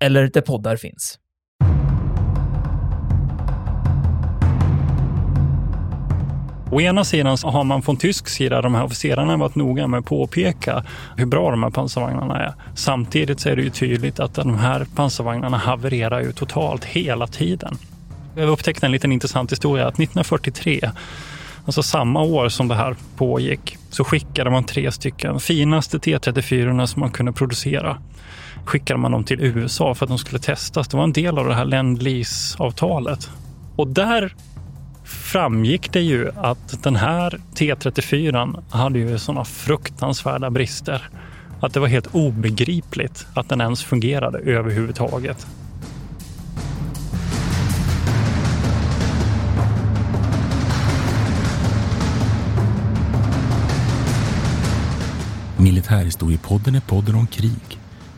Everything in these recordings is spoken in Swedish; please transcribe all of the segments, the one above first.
eller där poddar finns. Å ena sidan så har man från tysk sida, de här officerarna, varit noga med att påpeka hur bra de här pansarvagnarna är. Samtidigt så är det ju tydligt att de här pansarvagnarna havererar ju totalt hela tiden. Jag upptäckte en liten intressant historia att 1943 Alltså samma år som det här pågick så skickade man tre stycken finaste T34 som man kunde producera. Skickade man dem till USA för att de skulle testas. Det var en del av det här lend avtalet Och där framgick det ju att den här T34 hade ju sådana fruktansvärda brister att det var helt obegripligt att den ens fungerade överhuvudtaget. Militärhistoriepodden är podden om krig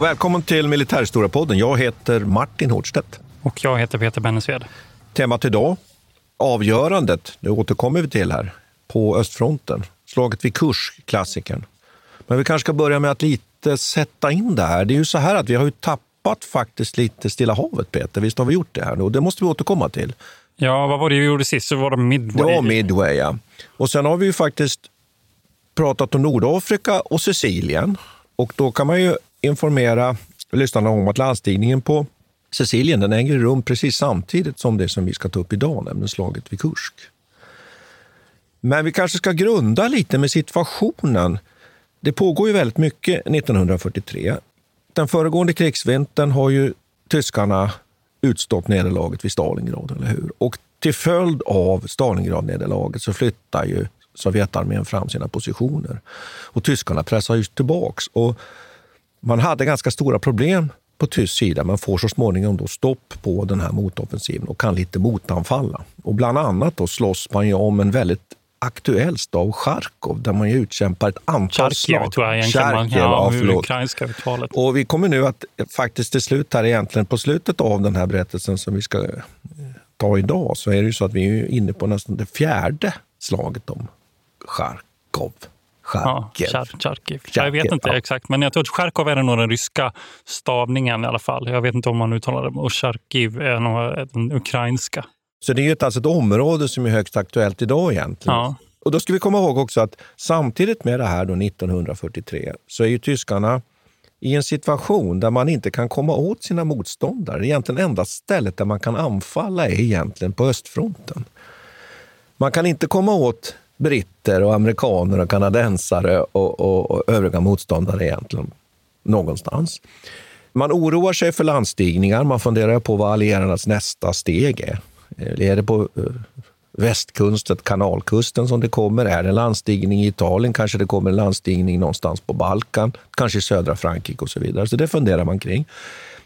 Välkommen till Militärhistoriepodden. Jag heter Martin Hårdstedt. Och jag heter Peter Bennesved. Temat idag, avgörandet, det återkommer vi till här, på östfronten. Slaget vid Kurs, klassikern. Men vi kanske ska börja med att lite sätta in det här. Det är ju så här att vi har ju tappat faktiskt lite Stilla havet, Peter. Visst har vi gjort det här nu? Och det måste vi återkomma till. Ja, vad var det vi gjorde sist? Så var det Midway? Ja, Midway, ja. Och sen har vi ju faktiskt pratat om Nordafrika och Sicilien. Och då kan man ju informera lyssnarna om att landstigningen på Sicilien den äger rum precis samtidigt som det som vi ska ta upp idag, nämligen slaget vid Kursk. Men vi kanske ska grunda lite med situationen. Det pågår ju väldigt mycket 1943. Den föregående krigsvintern har ju tyskarna utstått nederlaget vid Stalingrad, eller hur? Och till följd av Stalingrad-nederlaget så flyttar ju Sovjetarmén fram sina positioner. Och tyskarna pressar ju tillbaks. Och man hade ganska stora problem på tysk sida, men får så småningom då stopp på den här motoffensiven och kan lite motanfalla. Och bland annat då slåss man ju om en väldigt aktuell stad, Charkov, där man ju utkämpar ett antal Charkiv, slag. tror jag egentligen. Charkiv, ja, ja, ukrainska uttalet. Och vi kommer nu att faktiskt till slut här egentligen, på slutet av den här berättelsen som vi ska eh, ta idag, så är det ju så att vi är inne på nästan det fjärde slaget om Charkov. Charkiv. Ja, Charkiv. Jag vet inte ja. exakt, men jag tror att Charkov är nog den ryska stavningen i alla fall. Jag vet inte om man uttalar det. Och Charkiv är nog den ukrainska. Så det är ju ett, alltså ett område som är högst aktuellt idag egentligen. Ja. Och då ska vi komma ihåg också att samtidigt med det här då 1943 så är ju tyskarna i en situation där man inte kan komma åt sina motståndare. Egentligen enda stället där man kan anfalla är egentligen på östfronten. Man kan inte komma åt britter och amerikaner och kanadensare och, och, och övriga motståndare egentligen någonstans. Man oroar sig för landstigningar. Man funderar på vad allierarnas nästa steg är. Eh, är det på eh, västkusten, kanalkusten som det kommer? Är det en landstigning i Italien? Kanske det kommer en landstigning någonstans på Balkan, kanske i södra Frankrike och så vidare. Så det funderar man kring.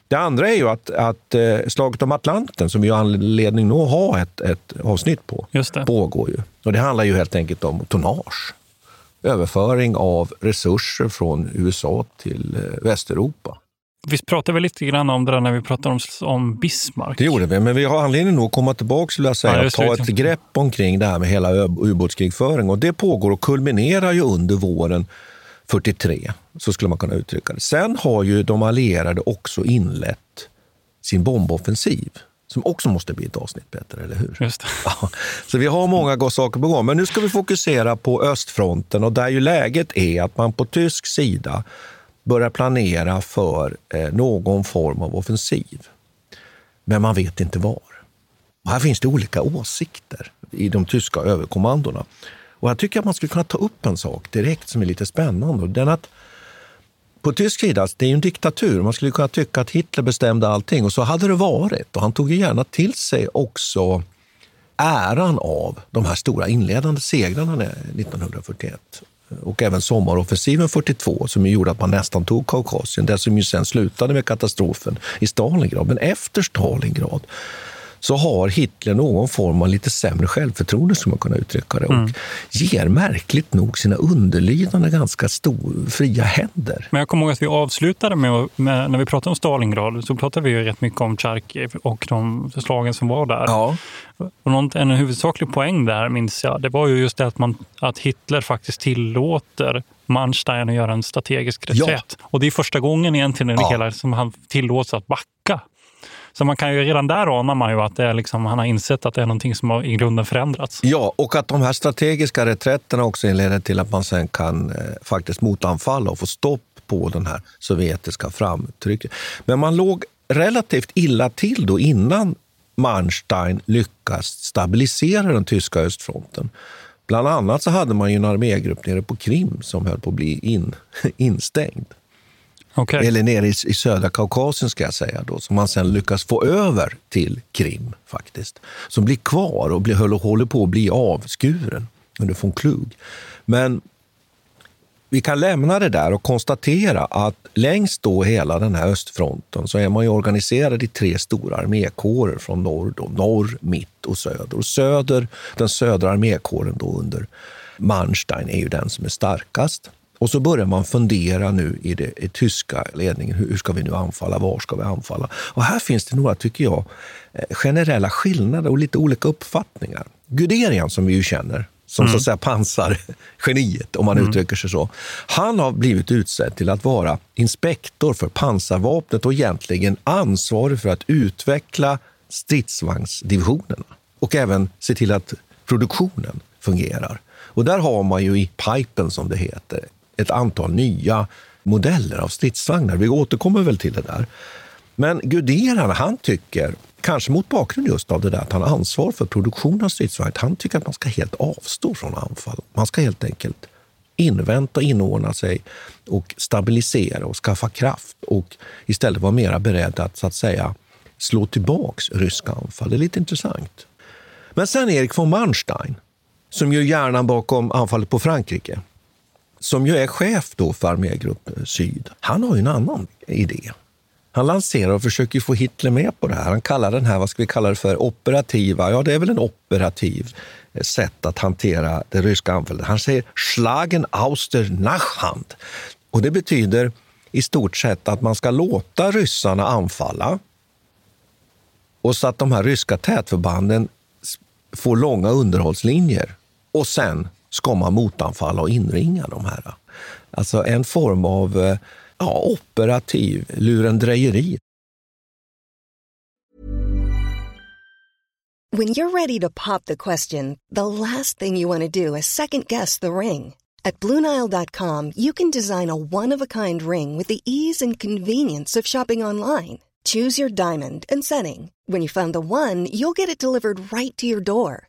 Det andra är ju att, att eh, slaget om Atlanten, som vi har anledning att ha ett, ett avsnitt på, pågår ju. Och det handlar ju helt enkelt om tonnage. Överföring av resurser från USA till eh, Västeuropa. Vi pratade väl lite grann om det där när vi pratade om, om Bismarck? Det gjorde vi, men vi har anledning att komma tillbaka skulle jag säga, ja, ta ett grepp omkring det här med hela ubåtskrigföring. Och det pågår och kulminerar ju under våren 43, så skulle man kunna uttrycka det. Sen har ju de allierade också inlett sin bomboffensiv som också måste bli ett avsnitt bättre, eller hur? Just ja, så vi har många saker på gång. Men nu ska vi fokusera på östfronten och där ju läget är att man på tysk sida börjar planera för eh, någon form av offensiv. Men man vet inte var. Och här finns det olika åsikter i de tyska överkommandona. Och jag tycker att man skulle kunna ta upp en sak direkt som är lite spännande. Den att på tysk sida, alltså, det är ju en diktatur. Man skulle kunna tycka att Hitler bestämde allting och så hade det varit. Och han tog ju gärna till sig också äran av de här stora inledande segrarna 1941 och även sommaroffensiven 42 som gjorde att man nästan tog Kaukasien, det som ju sen slutade med katastrofen i Stalingrad. Men efter Stalingrad så har Hitler någon form av lite sämre självförtroende, som man kan uttrycka det, mm. och ger märkligt nog sina underlydande ganska stor, fria händer. Men jag kommer ihåg att vi avslutade med, med när vi pratade om Stalingrad, så pratade vi ju rätt mycket om Charkiv och de slagen som var där. Ja. Och något, en huvudsaklig poäng där, minns jag, det var ju just det att, man, att Hitler faktiskt tillåter Manstein att göra en strategisk reträtt. Ja. Och det är första gången egentligen i ja. hela som han tillåts att backa. Så man kan ju redan där anar man ju att det är liksom, han har insett att det är någonting som har i grunden förändrats. Ja, och att de här strategiska reträtterna också leder till att man sen kan eh, faktiskt motanfalla och få stopp på den här sovjetiska framtrycket. Men man låg relativt illa till då innan Manstein lyckas stabilisera den tyska östfronten. Bland annat så hade man ju en armégrupp nere på Krim som höll på att bli in, instängd. Okay. Eller nere i, i södra Kaukasien ska jag säga, då, som man sen lyckas få över till Krim faktiskt. Som blir kvar och blir, håller på att bli avskuren under von Klug. Men vi kan lämna det där och konstatera att längs då hela den här östfronten så är man ju organiserad i tre stora armékårer från norr, då, norr, mitt och söder. Och söder, den södra armékåren då under Manstein är ju den som är starkast. Och så börjar man fundera nu i den i tyska ledningen. Hur, hur ska vi nu anfalla? Var ska vi anfalla? Och här finns det några, tycker jag, eh, generella skillnader och lite olika uppfattningar. Guderian, som vi ju känner, som mm. så att säga pansargeniet, om man mm. uttrycker sig så. Han har blivit utsedd till att vara inspektor för pansarvapnet och egentligen ansvarig för att utveckla stridsvagnsdivisionerna och även se till att produktionen fungerar. Och där har man ju i pipen, som det heter, ett antal nya modeller av stridsvagnar. Vi återkommer väl till det där. Men Guderan han tycker, kanske mot bakgrund just av det där att han har ansvar för produktionen av stridsvagnar, han tycker att man ska helt avstå från anfall. Man ska helt enkelt invänta, inordna sig och stabilisera och skaffa kraft och istället vara mera beredd att så att säga slå tillbaks ryska anfall. Det är lite intressant. Men sen Erik von Manstein, som gör hjärnan bakom anfallet på Frankrike, som ju är chef då för armégrupp eh, Syd, han har ju en annan idé. Han lanserar och försöker få Hitler med på det här. Han kallar den här, vad ska vi kalla det för, operativa, ja det är väl en operativ eh, sätt att hantera det ryska anfallet. Han säger Schlagen aus der Nachhand. Och det betyder i stort sett att man ska låta ryssarna anfalla och så att de här ryska tätförbanden får långa underhållslinjer. Och sen ska man motanfalla och inringa de här. Alltså en form av eh, ja, operativ lurendrejeri. When you're ready to pop the question, the last thing you want to do is second guess the ring. At BlueNile.com you can design a one-of-a-kind ring with the ease and convenience of shopping online. Choose your diamond and setting. When you find the one, you'll get it delivered right to your door.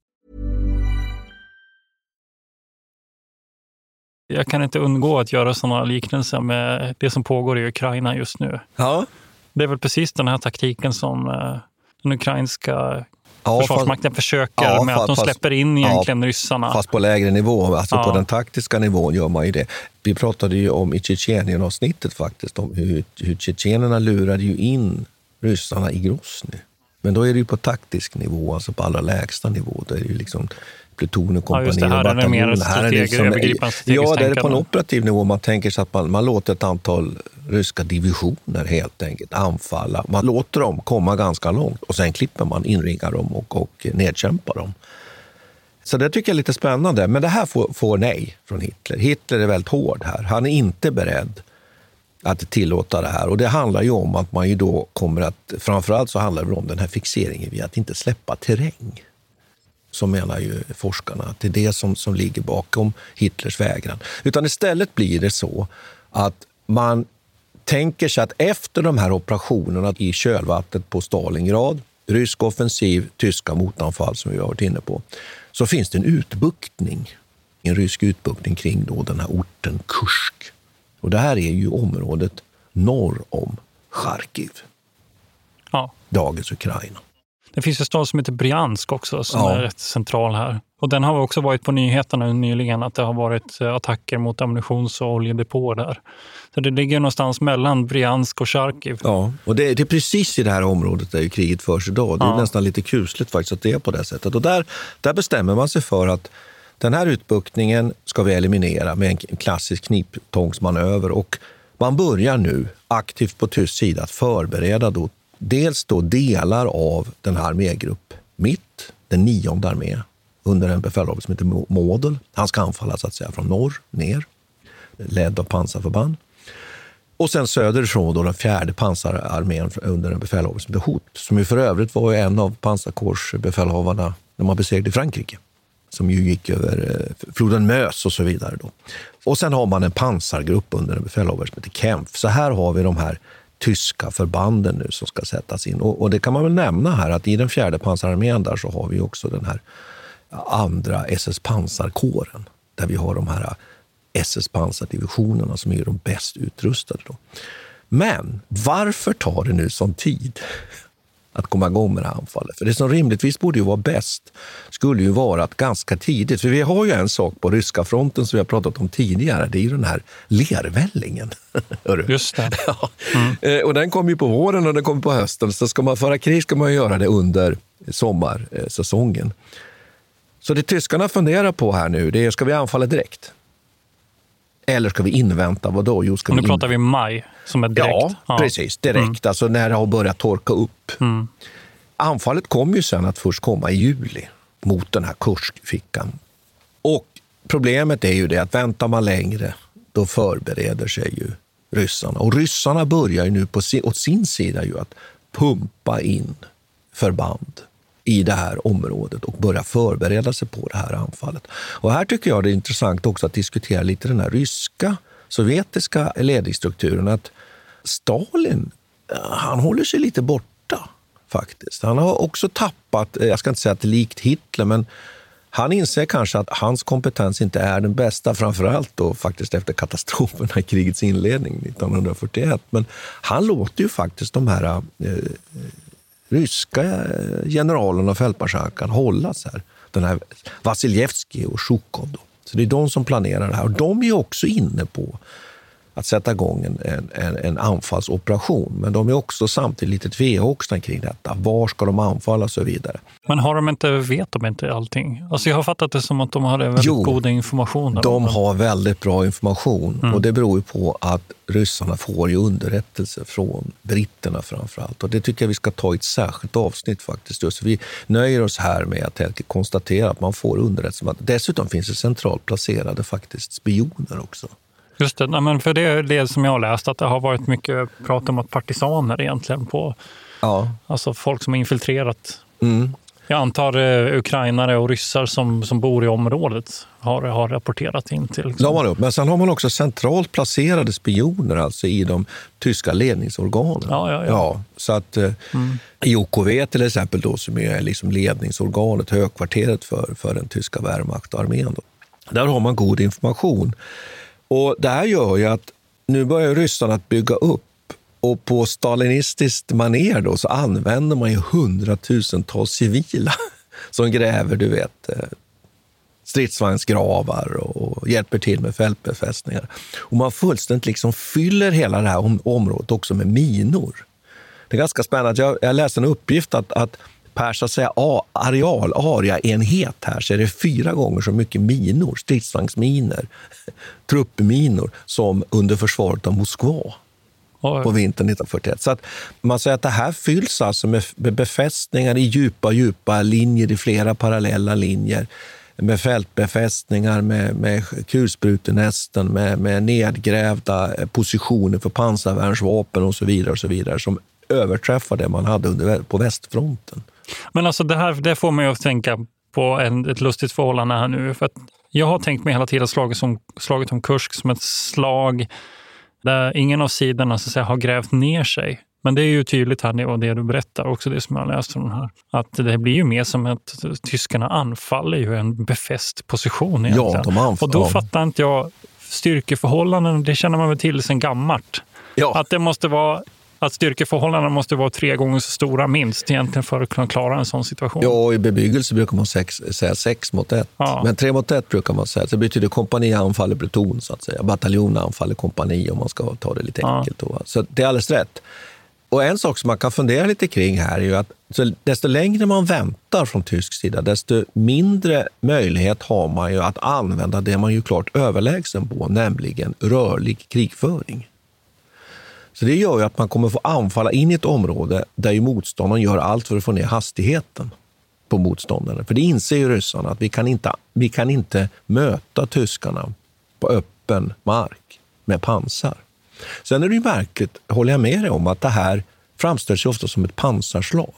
Jag kan inte undgå att göra sådana liknelser med det som pågår i Ukraina just nu. Ja. Det är väl precis den här taktiken som eh, den ukrainska ja, Försvarsmakten fast, försöker ja, med att de släpper in egentligen ja, ryssarna. Fast på lägre nivå. Alltså ja. På den taktiska nivån gör man ju det. Vi pratade ju om i Tjetjenien-avsnittet faktiskt, om hur, hur tjetjenerna lurade ju in ryssarna i Grosny. Men då är det ju på taktisk nivå, alltså på allra lägsta nivå. Då är det ju liksom pluton och kompani. ja, och det, Här, är det liksom, Ja, det är på en operativ nivå. Man tänker sig att man, man låter ett antal ryska divisioner helt enkelt anfalla. Man låter dem komma ganska långt och sen klipper man, inringar dem och, och nedkämpar dem. Så det tycker jag är lite spännande. Men det här får, får nej från Hitler. Hitler är väldigt hård här. Han är inte beredd att tillåta det här. Och det handlar ju om att man ju då kommer att, framförallt så handlar det om den här fixeringen vid att inte släppa terräng. Så menar ju forskarna, att det är det som, som ligger bakom Hitlers vägran. Utan istället blir det så att man tänker sig att efter de här operationerna i kölvattnet på Stalingrad, rysk offensiv, tyska motanfall som vi har varit inne på, så finns det en utbuktning, en rysk utbuktning kring då den här orten Kursk. Och det här är ju området norr om Charkiv, ja. dagens Ukraina. Det finns en stad som heter Briansk också som ja. är rätt central här. Och den har också varit på nyheterna nyligen att det har varit eh, attacker mot ammunitions och oljedepåer där. Så det ligger någonstans mellan Briansk och Charkiv. Ja, och det, det är precis i det här området där kriget förs idag. Det är ja. nästan lite kusligt faktiskt att det är på det sättet. Och där, där bestämmer man sig för att den här utbuktningen ska vi eliminera med en klassisk kniptångsmanöver. Och man börjar nu aktivt på tysk sida att förbereda då dels då delar av den här armégrupp Mitt, den nionde armé, under en befälhavare som heter Model. Han ska anfalla så att säga från norr ner, ledd av pansarförband. Och sen söderifrån då den fjärde pansararmén under en befälhavare som heter Hot, som ju för övrigt var en av pansarkårsbefälhavarna när man besegrade Frankrike som ju gick över eh, floden Mös och så vidare. Då. Och sen har man en pansargrupp under en befälhavare som heter Kempf. Så här har vi de här tyska förbanden nu som ska sättas in. Och, och, det kan man väl nämna här att i den fjärde pansararmén där så har vi också den här andra SS pansarkåren där vi har de här SS pansardivisionerna som är de bäst utrustade. Då. Men varför tar det nu sån tid att komma igång med det här anfallet. För det som rimligtvis borde ju vara bäst skulle ju vara att ganska tidigt, för vi har ju en sak på ryska fronten som vi har pratat om tidigare, det är ju den här lervällingen. Just det. Ja. Mm. Eh, och den kommer ju på våren och den kommer på hösten, så ska man föra krig ska man göra det under sommarsäsongen. Så det tyskarna funderar på här nu, det är ska vi anfalla direkt? Eller ska vi invänta vad då? Jo, ska nu vi pratar vi maj, som är direkt. Ja, ja. precis. Direkt, mm. alltså när det har börjat torka upp. Mm. Anfallet kommer ju sen att först komma i juli mot den här kursfickan. Och problemet är ju det att väntar man längre, då förbereder sig ju ryssarna. Och ryssarna börjar ju nu på sin, åt sin sida ju att pumpa in förband i det här området och börja förbereda sig på det här anfallet. Och här tycker jag det är intressant också att diskutera lite den här ryska, sovjetiska ledningsstrukturen. Att Stalin, eh, han håller sig lite borta faktiskt. Han har också tappat, eh, jag ska inte säga att det är likt Hitler, men han inser kanske att hans kompetens inte är den bästa, framför allt då faktiskt efter katastroferna i krigets inledning 1941. Men han låter ju faktiskt de här eh, ryska eh, generalerna generalen och fältmarskalkan hållas här. Den här Vasiljevskij och Sjukov. Så det är de som planerar det här. Och de är också inne på att sätta igång en, en, en anfallsoperation. Men de är också samtidigt lite tvehågsna kring detta. Var ska de anfalla och så vidare. Men har de inte, vet de inte allting? Alltså jag har fattat det som att de har väldigt jo, god information. de har väldigt bra information. Mm. Och det beror ju på att ryssarna får ju underrättelser från britterna framför allt. Och det tycker jag vi ska ta i ett särskilt avsnitt faktiskt. Just vi nöjer oss här med att konstatera att man får underrättelser. Dessutom finns det centralt placerade faktiskt spioner också. Just det, men för det är det som jag har läst, att det har varit mycket prat om att partisaner egentligen på, ja. alltså folk som har infiltrerat. Mm. Jag antar eh, ukrainare och ryssar som, som bor i området har, har rapporterat in till. Liksom. Man Men sen har man också centralt placerade spioner alltså i de tyska ledningsorganen. Ja, ja, ja. ja så att eh, mm. I OKV till exempel, då, som är liksom ledningsorganet, högkvarteret för, för den tyska Wehrmacht och armén, då, där har man god information. Och Det här gör ju att nu börjar ryssarna att bygga upp och på stalinistiskt maner då, så använder man ju hundratusentals civila som gräver du vet, eh, stridsvagnsgravar och hjälper till med fältbefästningar. Och man fullständigt liksom fyller hela det här området också med minor. Det är ganska spännande. Jag, jag läste en uppgift att, att per så att säga, areal, areaenhet här så är det fyra gånger så mycket minor, stridsvagnsminor, truppminor som under försvaret av Moskva på vintern 1941. Så att man säger att det här fylls alltså med befästningar i djupa, djupa linjer, i flera parallella linjer med fältbefästningar, med, med kulsprutenästen, med, med nedgrävda positioner för pansarvärnsvapen och så vidare, och så vidare som överträffar det man hade under, på västfronten. Men alltså det här det får mig att tänka på en, ett lustigt förhållande här nu. För jag har tänkt mig hela tiden slaget, som, slaget om Kursk som ett slag där ingen av sidorna så att säga, har grävt ner sig. Men det är ju tydligt här och det du berättar, också det som jag läst om här, att det blir ju mer som att tyskarna anfaller ju en befäst position. Egentligen. Ja, de anfaller. Och då fattar inte jag styrkeförhållanden, det känner man väl till sedan gammalt. Ja. Att det måste vara att styrkeförhållandena måste vara tre gånger så stora minst egentligen för att kunna klara en sån situation. Ja, i bebyggelse brukar man sex, säga sex mot ett. Ja. Men tre mot ett brukar man säga. det betyder kompani anfaller pluton, så att säga. Bataljon anfaller kompani om man ska ta det lite enkelt. Ja. Så det är alldeles rätt. Och en sak som man kan fundera lite kring här är ju att så desto längre man väntar från tysk sida, desto mindre möjlighet har man ju att använda det man ju klart överlägsen på, nämligen rörlig krigföring. Så det gör ju att man kommer få anfalla in i ett område där ju motståndaren gör allt för att få ner hastigheten på motståndaren. För det inser ju ryssarna att vi kan inte, vi kan inte möta tyskarna på öppen mark med pansar. Sen är det ju märkligt, håller jag med dig om, att det här framställs ju ofta som ett pansarslag.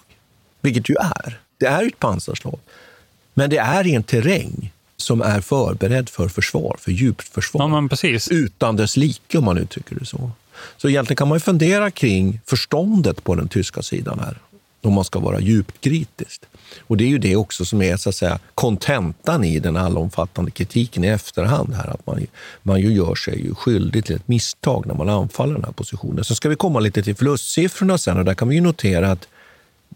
Vilket ju är. Det är ett pansarslag. Men det är i en terräng som är förberedd för försvar, för djupt försvar. Ja, Utan dess like, om man uttrycker det så. Så egentligen kan man fundera kring förståndet på den tyska sidan här, om man ska vara djupt kritisk. Och det är ju det också som är så att säga kontentan i den allomfattande kritiken i efterhand här, att man, man ju gör sig ju skyldig till ett misstag när man anfaller den här positionen. Så ska vi komma lite till förlustsiffrorna sen och där kan vi ju notera att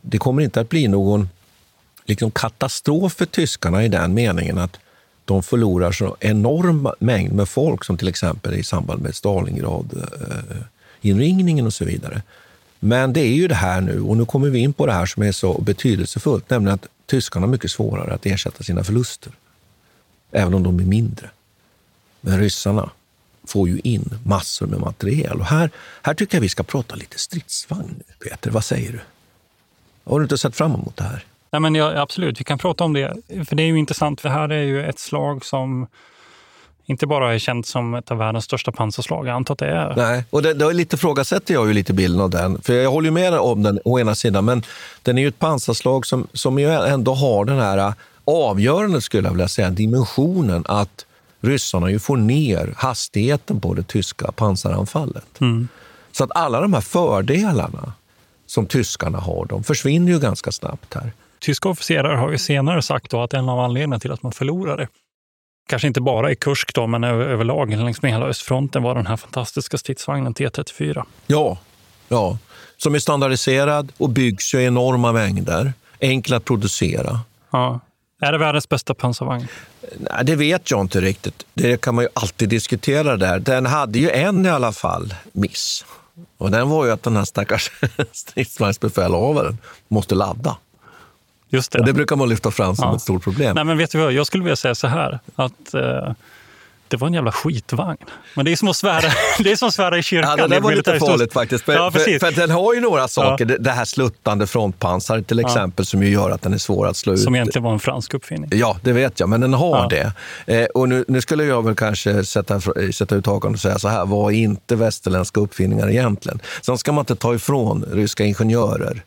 det kommer inte att bli någon liksom katastrof för tyskarna i den meningen att de förlorar så enorm mängd med folk som till exempel i samband med Stalingrad-inringningen och så vidare. Men det är ju det här nu, och nu kommer vi in på det här som är så betydelsefullt, nämligen att tyskarna har mycket svårare att ersätta sina förluster, även om de är mindre. Men ryssarna får ju in massor med materiel. Och här, här tycker jag vi ska prata lite stridsvagn. Peter, vad säger du? Har du inte sett fram emot det här? Nej, men ja, absolut, vi kan prata om det. För det är ju intressant, för här är ju ett slag som inte bara är känt som ett av världens största pansarslag. Jag antar att det är. Nej, och det, det lite ifrågasätter jag ju lite bilden av den. För jag håller med om den å ena sidan, men den är ju ett pansarslag som, som ju ändå har den här avgörande, skulle jag vilja säga, dimensionen att ryssarna ju får ner hastigheten på det tyska pansaranfallet. Mm. Så att alla de här fördelarna som tyskarna har, de försvinner ju ganska snabbt här. Tyska officerare har ju senare sagt att en av anledningarna till att man förlorade, kanske inte bara i Kursk då, men överlag längs med hela östfronten, var den här fantastiska stridsvagnen T34. Ja, ja. som är standardiserad och byggs i enorma mängder. Enkel att producera. Ja. Är det världens bästa pansarvagn? Nej, det vet jag inte riktigt. Det kan man ju alltid diskutera där. Den hade ju en i alla fall miss. Och den var ju att den här stackars stridsvagnsbefälhavaren måste ladda. Just det. Och det brukar man lyfta fram som ja. ett stort problem. Nej, men vet du vad? Jag skulle vilja säga så här. att eh, det var en jävla skitvagn. Men det är som att svära, det är som att svära i kyrkan. Ja, det där var lite farligt faktiskt. För, ja, för, för, den har ju några saker. Ja. Det här sluttande frontpansar till exempel, som ju gör att den är svår att slå som ut. Som egentligen var en fransk uppfinning. Ja, det vet jag, men den har det. Eh, och nu, nu, skulle jag väl kanske sätta, sätta ut hakan och säga så här, vad är inte västerländska uppfinningar egentligen? Sen ska man inte ta ifrån ryska ingenjörer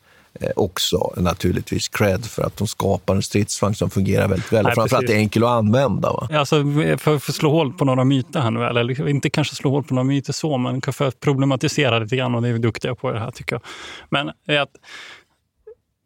också naturligtvis cred för att de skapar en stridsvagn som fungerar väldigt väl. Framförallt är enkel att använda. Va? Alltså, för att slå hål på några myter här nu, eller liksom, inte kanske slå hål på några myter så, men för att problematisera lite grann och det är vi duktiga på det här tycker jag. Men att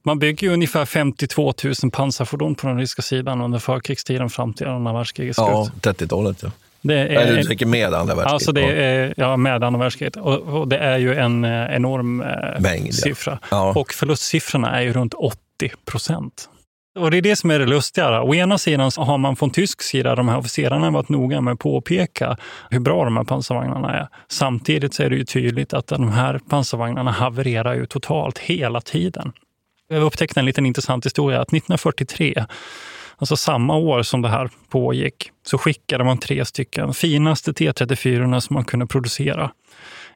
man bygger ju ungefär 52 000 pansarfordon på den ryska sidan under förkrigstiden fram till andra världskrigets slut. Ja, 30-talet. Ja. Det är, Eller du tänker med andra världskriget? Alltså det är, ja, med andra världskriget. Och, och, det är ju en eh, enorm eh, Mängd, siffra. Ja. Och förlustsiffrorna är ju runt 80 procent. Och det är det som är det lustiga. Å ena sidan har man från tysk sida, de här officerarna varit noga med att påpeka hur bra de här pansarvagnarna är. Samtidigt så är det ju tydligt att de här pansarvagnarna havererar ju totalt hela tiden. Jag upptäckte en liten intressant historia att 1943 Alltså samma år som det här pågick så skickade man tre stycken finaste T34 som man kunde producera.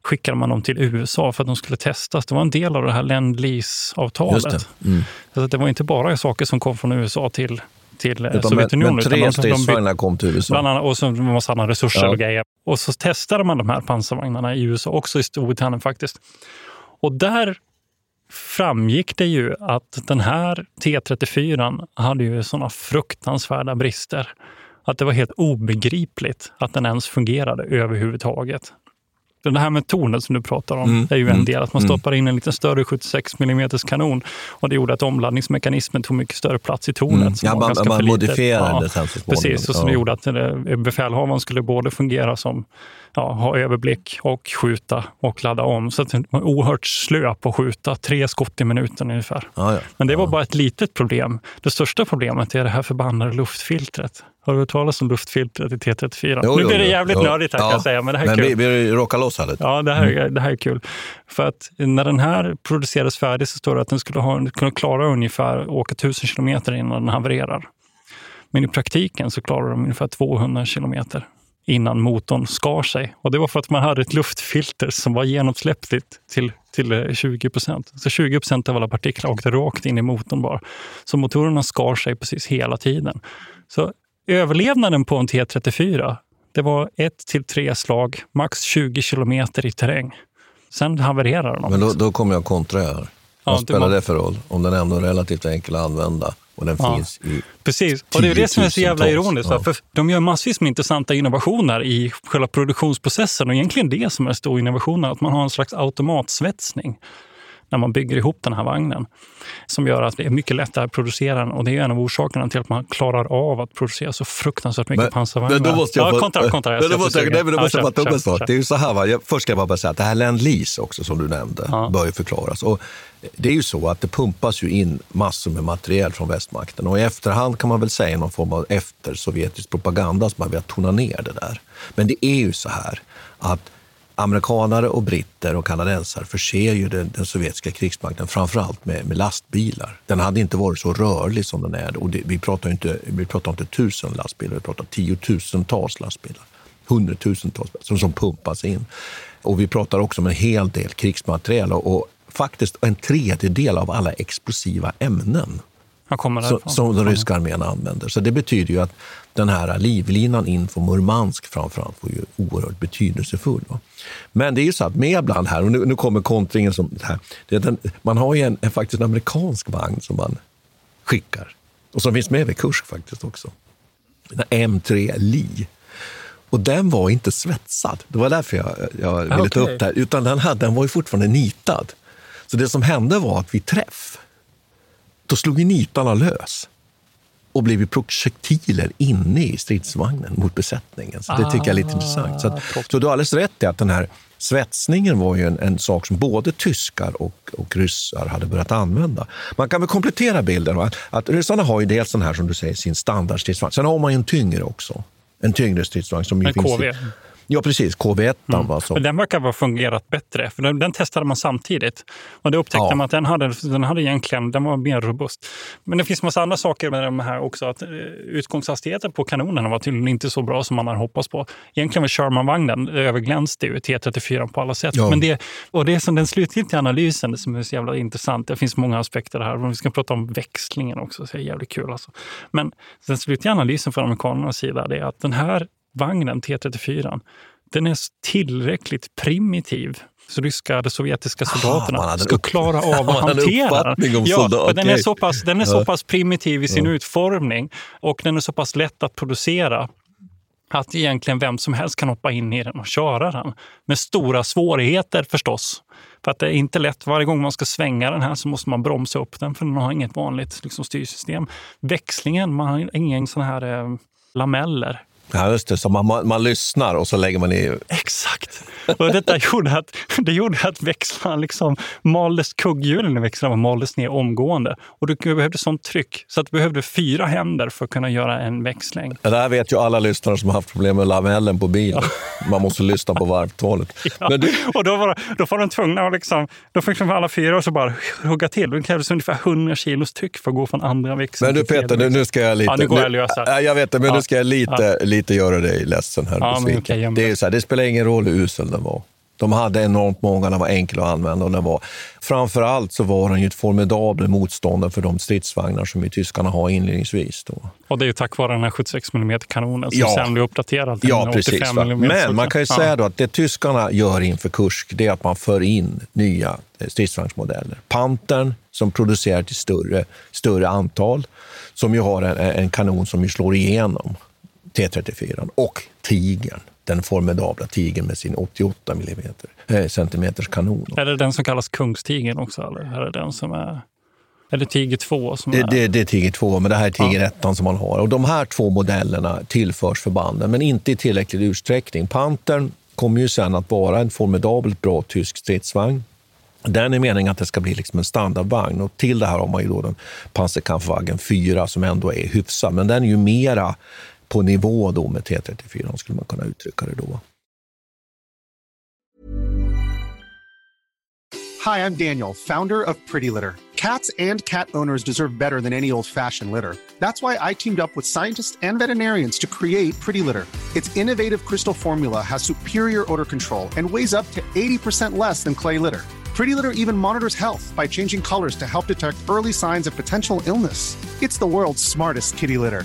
Skickade man dem till USA för att de skulle testas. Det var en del av det här lend lease-avtalet. Det. Mm. Så det var inte bara saker som kom från USA till till utan Sovjetunionen. Men, tre stridsvagnar kom till USA. Bland annat, och så massa andra resurser ja. och grejer. Och så testade man de här pansarvagnarna i USA, också i Storbritannien faktiskt. Och där framgick det ju att den här T34 hade ju såna fruktansvärda brister att det var helt obegripligt att den ens fungerade överhuvudtaget. Det här med tornet som du pratar om, mm. är ju en mm. del. Att man mm. stoppar in en lite större 76 mm kanon och det gjorde att omladdningsmekanismen tog mycket större plats i tornet. Mm. Ja, man, man modifierade ja, sen så. Precis, och som ja. gjorde att eh, befälhavaren skulle både fungera som ja, ha överblick och skjuta och ladda om. Så att det var oerhört slö på att skjuta, tre skott i minuten ungefär. Ja. Men det var bara ett litet problem. Det största problemet är det här förbannade luftfiltret. Har du hört talas om luftfiltret i T34? Jo, nu blir det jävligt jo. nördigt här kan jag säga, men det här är men kul. Vi, vi råkar loss här lite. Ja, det här, mm. det här är kul. För att när den här producerades färdig så står det att den skulle ha, kunna klara ungefär åka 1000 kilometer innan den havererar. Men i praktiken så klarar de ungefär 200 kilometer innan motorn skar sig. Och det var för att man hade ett luftfilter som var genomsläppligt till, till 20 eh, procent. Så 20 procent av alla partiklar åkte rakt in i motorn bara. Så motorerna skar sig precis hela tiden. Så överlevnaden på en T34, det var ett till tre slag, max 20 kilometer i terräng. Sen havererade de. Men då, då kommer jag kontra här. Vad ja, spelar det för roll? Om den ändå är relativt enkel att använda och den ja. finns i Precis, och det är det som är så jävla ironiskt. Ja. För de gör massvis med intressanta innovationer i själva produktionsprocessen och egentligen det som är stor innovationen, att man har en slags automatsvetsning när man bygger ihop den här vagnen. Som gör att det är mycket lättare att producera den och det är en av orsakerna till att man klarar av att producera så fruktansvärt mycket men, pansarvagnar. Men då måste jag ja, kontra, kontra. Jag då måste jag, nej, men då måste jag bara ta upp en Det är ju så här, va? Jag, först ska jag bara säga att det här Lend Lease också som du nämnde ja. bör ju förklaras. Och det är ju så att det pumpas ju in massor med materiel från västmakten och i efterhand kan man väl säga någon form av eftersovjetisk propaganda som man vill tona ner det där. Men det är ju så här att amerikanare och britter och kanadensare förser ju den, den sovjetiska krigsmakten framförallt med, med lastbilar. Den hade inte varit så rörlig som den är. Och det, vi, pratar inte, vi pratar inte tusen lastbilar, vi pratar tiotusentals lastbilar. Hundratusentals som, som pumpas in. Och vi pratar också om en hel del krigsmateriel och, och faktiskt en tredjedel av alla explosiva ämnen som, som den ryska armén använder. Så det betyder ju att den här livlinan in från Murmansk framförallt var ju oerhört betydelsefull. Va? Men det är ju så att med bland här, och nu, nu kommer kontringen som här, den, man har ju en, en, faktiskt en amerikansk vagn som man skickar och som finns med vid Kursk faktiskt också. Den M3 Li. Och den var inte svetsad. Det var därför jag, jag ville okay. ta upp det här. Utan den, hade, den var ju fortfarande nitad. Så det som hände var att vid träff, då slog nitarna lös och blev projektiler inne i stridsvagnen mot besättningen. Så det tycker jag är lite ah, intressant. Så, att, så du har alldeles rätt i att den här svetsningen var ju en, en sak som både tyskar och, och ryssar hade börjat använda. Man kan väl komplettera bilden. Va? Att ryssarna har ju dels den här, som du säger, sin standardstridsvagn. Sen har man ju en tyngre också. En tyngre stridsvagn. Som ju en finns KV? I, Ja, precis. KV1. Mm. Alltså. Den verkar ha fungerat bättre, för den, den, testade man samtidigt. Och då upptäckte ja. man att den hade, den hade egentligen, den var mer robust. Men det finns massa andra saker med de här också. Att eh, utgångshastigheten på kanonerna var tydligen inte så bra som man hade hoppats på. Egentligen var Sherman-vagnen överglänste ju T34 på alla sätt. Ja. Men det, och det är som den slutgiltiga analysen som är så jävla intressant. Det finns många aspekter här. Vi ska prata om växlingen också, så det är jävligt kul. Alltså. Men den slutliga analysen från amerikanernas sida är att den här vagnen, T34, den är tillräckligt primitiv ryska, de sovjetiska soldaterna ah, ska klara av att hantera den. Ja, okay. den är så pass, den är så pass primitiv i sin ja. utformning och den är så pass lätt att producera att egentligen vem som helst kan hoppa in i den och köra den. Med stora svårigheter förstås. För att det är inte lätt. Varje gång man ska svänga den här så måste man bromsa upp den för den har inget vanligt liksom, styrsystem. Växlingen, man har ingen sån här eh, lameller Ja, just det. Så man, man, man, lyssnar och så lägger man i... Exakt! Och detta gjorde att, det gjorde att växlarna liksom maldes, kugghjulen i växlarna maldes ner omgående. Och du behövde sånt tryck så att du behövde fyra händer för att kunna göra en växling. Det här vet ju alla lyssnare som har haft problem med lamellen på bilen. Ja. Man måste lyssna på varvtalet. Ja. du... Och då var, då var de tvungna att liksom, då fick de alla fyra och så bara hugga till. Det krävdes ungefär 100 kilos tryck för att gå från andra växeln Men du Peter, nu, nu ska jag lite... Ja, nu går jag lösa. Jag vet det, men nu ska jag lite, lite göra dig ledsen här. Ja, okay, det, är så här, det spelar ingen roll hur usel den var. De hade enormt många, den var enkel att använda. Och den var, framför allt så var den ju ett formidabelt motstånd för de stridsvagnar som ju tyskarna har inledningsvis. Då. Och det är ju tack vare den här 76 mm kanonen som ja. sen blir uppdaterad till ja, precis, 85 mm. Men man kan ju ja. säga då att det tyskarna gör inför Kursk, det är att man för in nya eh, stridsvagnsmodeller. Pantern, som producerar till större, större antal, som ju har en, en kanon som ju slår igenom. T34 och Tigern, den formidabla Tigern med sin 88 mm, eh, centimeters kanon. Är det den som kallas Kungstigern också? Eller är det den som är... Är det Tiger 2? Som det, är... Det, det är Tiger 2, men det här är Tiger 1 ja. som man har. Och de här två modellerna tillförs förbanden, men inte i tillräcklig utsträckning. Pantern kommer ju sen att vara en formidabelt bra tysk stridsvagn. Den är meningen att det ska bli liksom en standardvagn. Och till det här har man ju då den Panzerkampfwagen 4 som ändå är hyfsad, men den är ju mera på nivå då med T34, skulle man kunna uttrycka det då. Hi, I'm Daniel, founder of Pretty Litter. Cats and cat owners deserve better than any old-fashioned litter. That's why I teamed up with scientists and veterinarians to create Pretty Litter. Its innovative crystal formula has superior odor control and weighs up to 80% less than clay litter. Pretty Litter even monitors health by changing colors to help detect early signs of potential illness. It's the world's smartest kitty litter.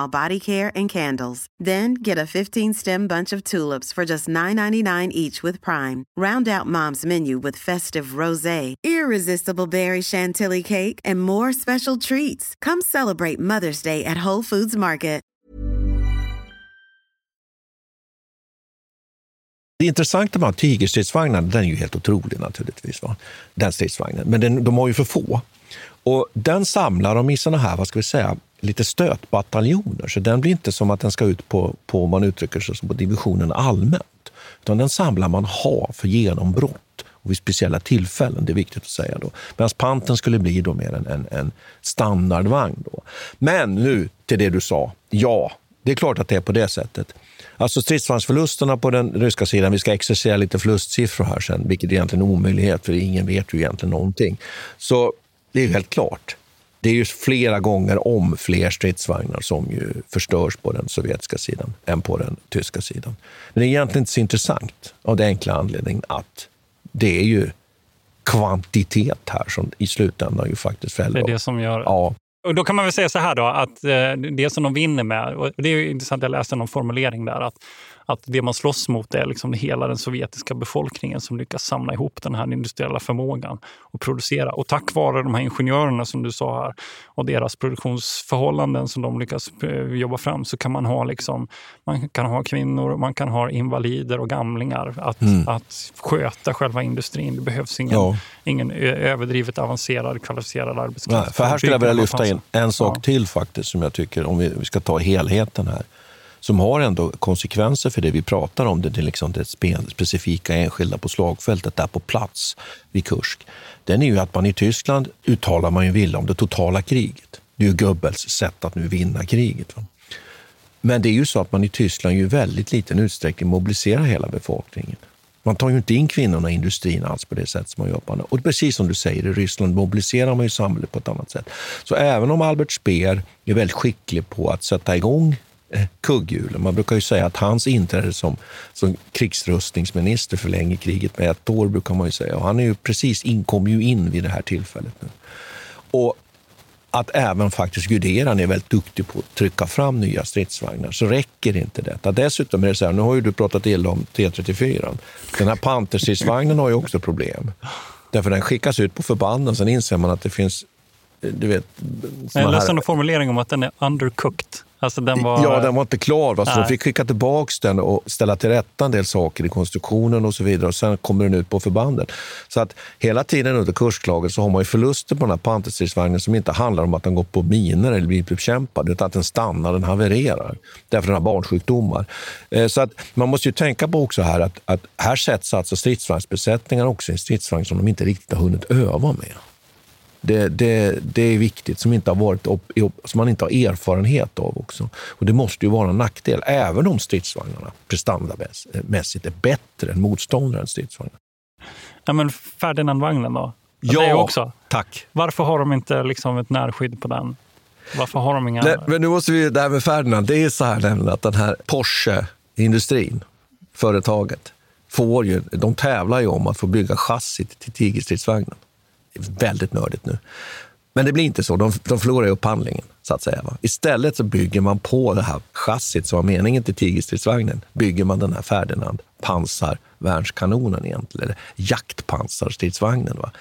body care and candles. Then get a 15 stem bunch of tulips for just $9.99 each with Prime. Round out Mom's menu with festive rose, irresistible berry chantilly cake, and more special treats. Come celebrate Mother's Day at Whole Foods Market. Det intressanta med tigerstridsvagnarna, den är ju helt otrolig naturligtvis, va? den stridsvagnen. Men den, de har ju för få. Och den samlar de i såna här, vad ska vi säga, lite stötbataljoner. Så den blir inte som att den ska ut på, på man uttrycker sig som på divisionen allmänt. Utan den samlar man ha för genombrott och vid speciella tillfällen. Det är viktigt att säga. då. Medan panten skulle bli då mer en, en, en standardvagn. Då. Men nu till det du sa. Ja, det är klart att det är på det sättet. Alltså stridsvagnsförlusterna på den ryska sidan, vi ska exercera lite förlustsiffror här sen, vilket är egentligen är omöjlighet, för ingen vet ju egentligen någonting. Så det är helt klart. Det är ju flera gånger om fler stridsvagnar som ju förstörs på den sovjetiska sidan än på den tyska sidan. Men det är egentligen inte så intressant av den enkla anledningen att det är ju kvantitet här som i slutändan ju faktiskt fäller. Det är det som gör. Ja. Och då kan man väl säga så här då, att eh, det som de vinner med, och det är intressant, jag läste någon formulering där, att att det man slåss mot är liksom hela den sovjetiska befolkningen som lyckas samla ihop den här industriella förmågan och producera. Och tack vare de här ingenjörerna som du sa här och deras produktionsförhållanden som de lyckas eh, jobba fram så kan man ha, liksom, man kan ha kvinnor, man kan ha invalider och gamlingar att, mm. att sköta själva industrin. Det behövs ingen, ja. ingen överdrivet avancerad kvalificerad arbetskraft. Nej, för här skulle jag vilja lyfta in en sak ja. till faktiskt som jag tycker, om vi, vi ska ta helheten här som har ändå konsekvenser för det vi pratar om, det, det, liksom det specifika enskilda på slagfältet där på plats vid Kursk. Den är ju att man i Tyskland uttalar man ju vilja om det totala kriget. Det är ju Goebbels sätt att nu vinna kriget. Va? Men det är ju så att man i Tyskland i väldigt liten utsträckning mobiliserar hela befolkningen. Man tar ju inte in kvinnorna i industrin alls på det sätt som man gör på Och precis som du säger, i Ryssland mobiliserar man ju samhället på ett annat sätt. Så även om Albert Speer är väldigt skicklig på att sätta igång kugghjulen. Man brukar ju säga att hans inträde som, som krigsrustningsminister förlänger kriget med ett år, brukar man ju säga. Och han är ju precis in, kom ju in vid det här tillfället nu. Och att även faktiskt Guderian är väldigt duktig på att trycka fram nya stridsvagnar, så räcker inte detta. Dessutom är det så här, nu har ju du pratat illa om T34. Den här Panterstridsvagnen har ju också problem. Därför den skickas ut på förbanden, sen inser man att det finns du vet, jag läste en formulering om att den är undercooked. Alltså den var... Ja, den var inte klar. Va? Så de fick skicka tillbaka den och ställa till rätta en del saker i konstruktionen och så vidare. Och Sen kommer den ut på förbanden. Så att hela tiden under kursklaget så har man ju förluster på den här Panterstridsvagnen som inte handlar om att den går på miner eller blir bekämpad, utan att den stannar, den havererar. Därför den har barnsjukdomar. Eh, så att man måste ju tänka på också här att, att här sätts alltså stridsvagnsbesättningar också i en stridsvagn som de inte riktigt har hunnit öva med. Det, det, det är viktigt, som, inte har varit, som man inte har erfarenhet av också. Och Det måste ju vara en nackdel, även om stridsvagnarna prestandamässigt är bättre än motståndarens stridsvagnar. Ja, men Ferdinand-vagnen då? Ja, det också. tack. Varför har de inte liksom ett närskydd på den? Varför har de inga... Nej, men nu måste vi, det här med Ferdinand, det är så här nämligen att den här Porsche-industrin, företaget, får ju, de tävlar ju om att få bygga chassit till Tigerstridsvagnen väldigt nördigt nu. Men det blir inte så. De, de förlorar ju upphandlingen. Så att säga, va? Istället så bygger man på det här chassit som var meningen till Tigerstridsvagnen. Bygger man den här Ferdinand pansarvärnskanonen egentligen, eller jaktpansarstridsvagnen. Va?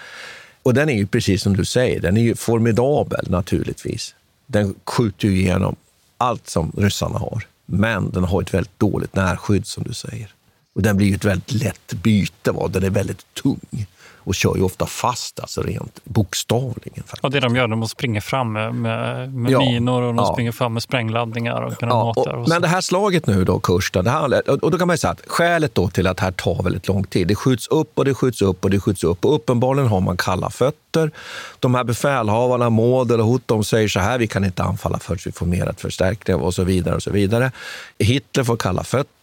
Och den är ju precis som du säger, den är ju formidabel naturligtvis. Den skjuter ju igenom allt som ryssarna har. Men den har ett väldigt dåligt närskydd som du säger. Och den blir ju ett väldigt lätt byte. Va? Den är väldigt tung och kör ju ofta fast, alltså rent bokstavligen. Ja, det de gör, de springer fram med, med, med ja, minor och de ja. springer fram med sprängladdningar och granater. Ja, och, och men det här slaget nu då, Kurs, det här, och då kan man säga att skälet då till att det här tar väldigt lång tid, det skjuts upp och det skjuts upp och det skjuts upp och uppenbarligen har man kalla fötter. De här befälhavarna, Model och Hut, de säger så här, vi kan inte anfalla förrän vi får mer förstärkning och så vidare och så vidare. Hitler får kalla fötter,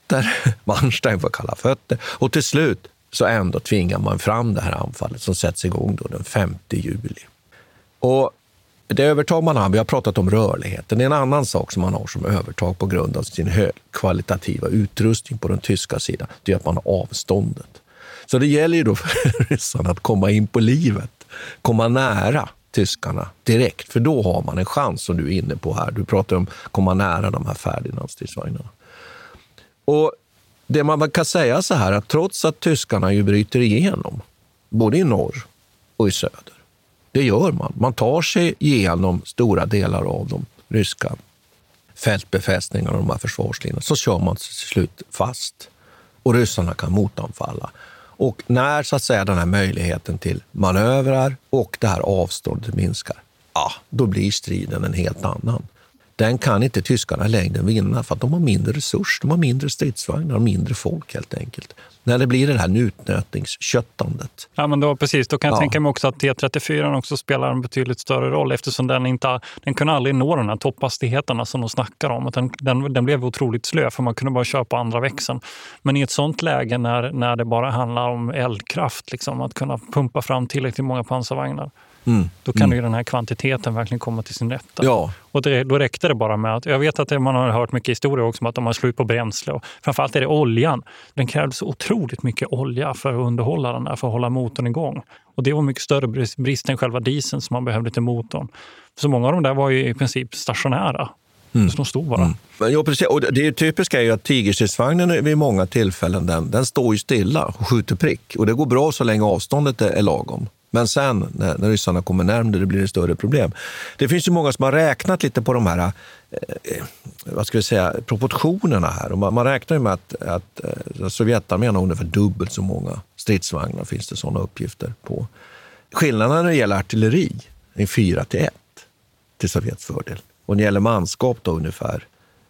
Manstein får kalla fötter och till slut så ändå tvingar man fram det här anfallet som sätts igång då den 5 juli. Och det övertag man har, vi har pratat om rörligheten, det är en annan sak som man har som övertag på grund av sin högkvalitativa utrustning på den tyska sidan, det är att man har avståndet. Så det gäller ju då för ryssarna att komma in på livet, komma nära tyskarna direkt, för då har man en chans som du är inne på här. Du pratar om att komma nära de här Ferdinand-stridsvagnarna. Och det man kan säga så här att trots att tyskarna ju bryter igenom, både i norr och i söder, det gör man. Man tar sig igenom stora delar av de ryska fältbefästningarna och de här försvarslinjerna, så kör man till slut fast. Och ryssarna kan motanfalla. Och när så att säga, den här möjligheten till manövrar och det här avståndet minskar, ja, då blir striden en helt annan den kan inte tyskarna längden vinna för att de har mindre resurser, de har mindre stridsvagnar och mindre folk helt enkelt. När det blir det här utnötningsköttandet. Ja, men då, precis. Då kan jag ja. tänka mig också att T34 också spelar en betydligt större roll eftersom den inte den kunde aldrig nå de här topphastigheterna som de snackar om. Den, den, den blev otroligt slö för man kunde bara köra på andra växeln. Men i ett sånt läge när, när det bara handlar om eldkraft, liksom, att kunna pumpa fram tillräckligt många pansarvagnar, Mm. Då kan mm. ju den här kvantiteten verkligen komma till sin rätt. Ja. Och det, då räckte det bara med att, jag vet att man har hört mycket historier också om att de har slut på bränsle. Och framförallt är det oljan. Den krävde så otroligt mycket olja för att underhålla den där, för att hålla motorn igång. Och det var mycket större brist än själva dieseln som man behövde till motorn. Så många av de där var ju i princip stationära. Mm. Så de stod bara. Mm. Ja, precis. Och det typiska är ju att Tigerstridsvagnen vid många tillfällen den, den står ju stilla och skjuter prick. Och det går bra så länge avståndet är lagom. Men sen när, när ryssarna kommer närmare blir det större problem. Det finns ju många som har räknat lite på de här eh, vad ska vi säga, proportionerna här. Och man, man räknar med att, att eh, Sovjetarmén har ungefär dubbelt så många stridsvagnar, finns det sådana uppgifter på. Skillnaden när det gäller artilleri är 4 till 1 till Sovjets fördel. Och när det gäller manskap då ungefär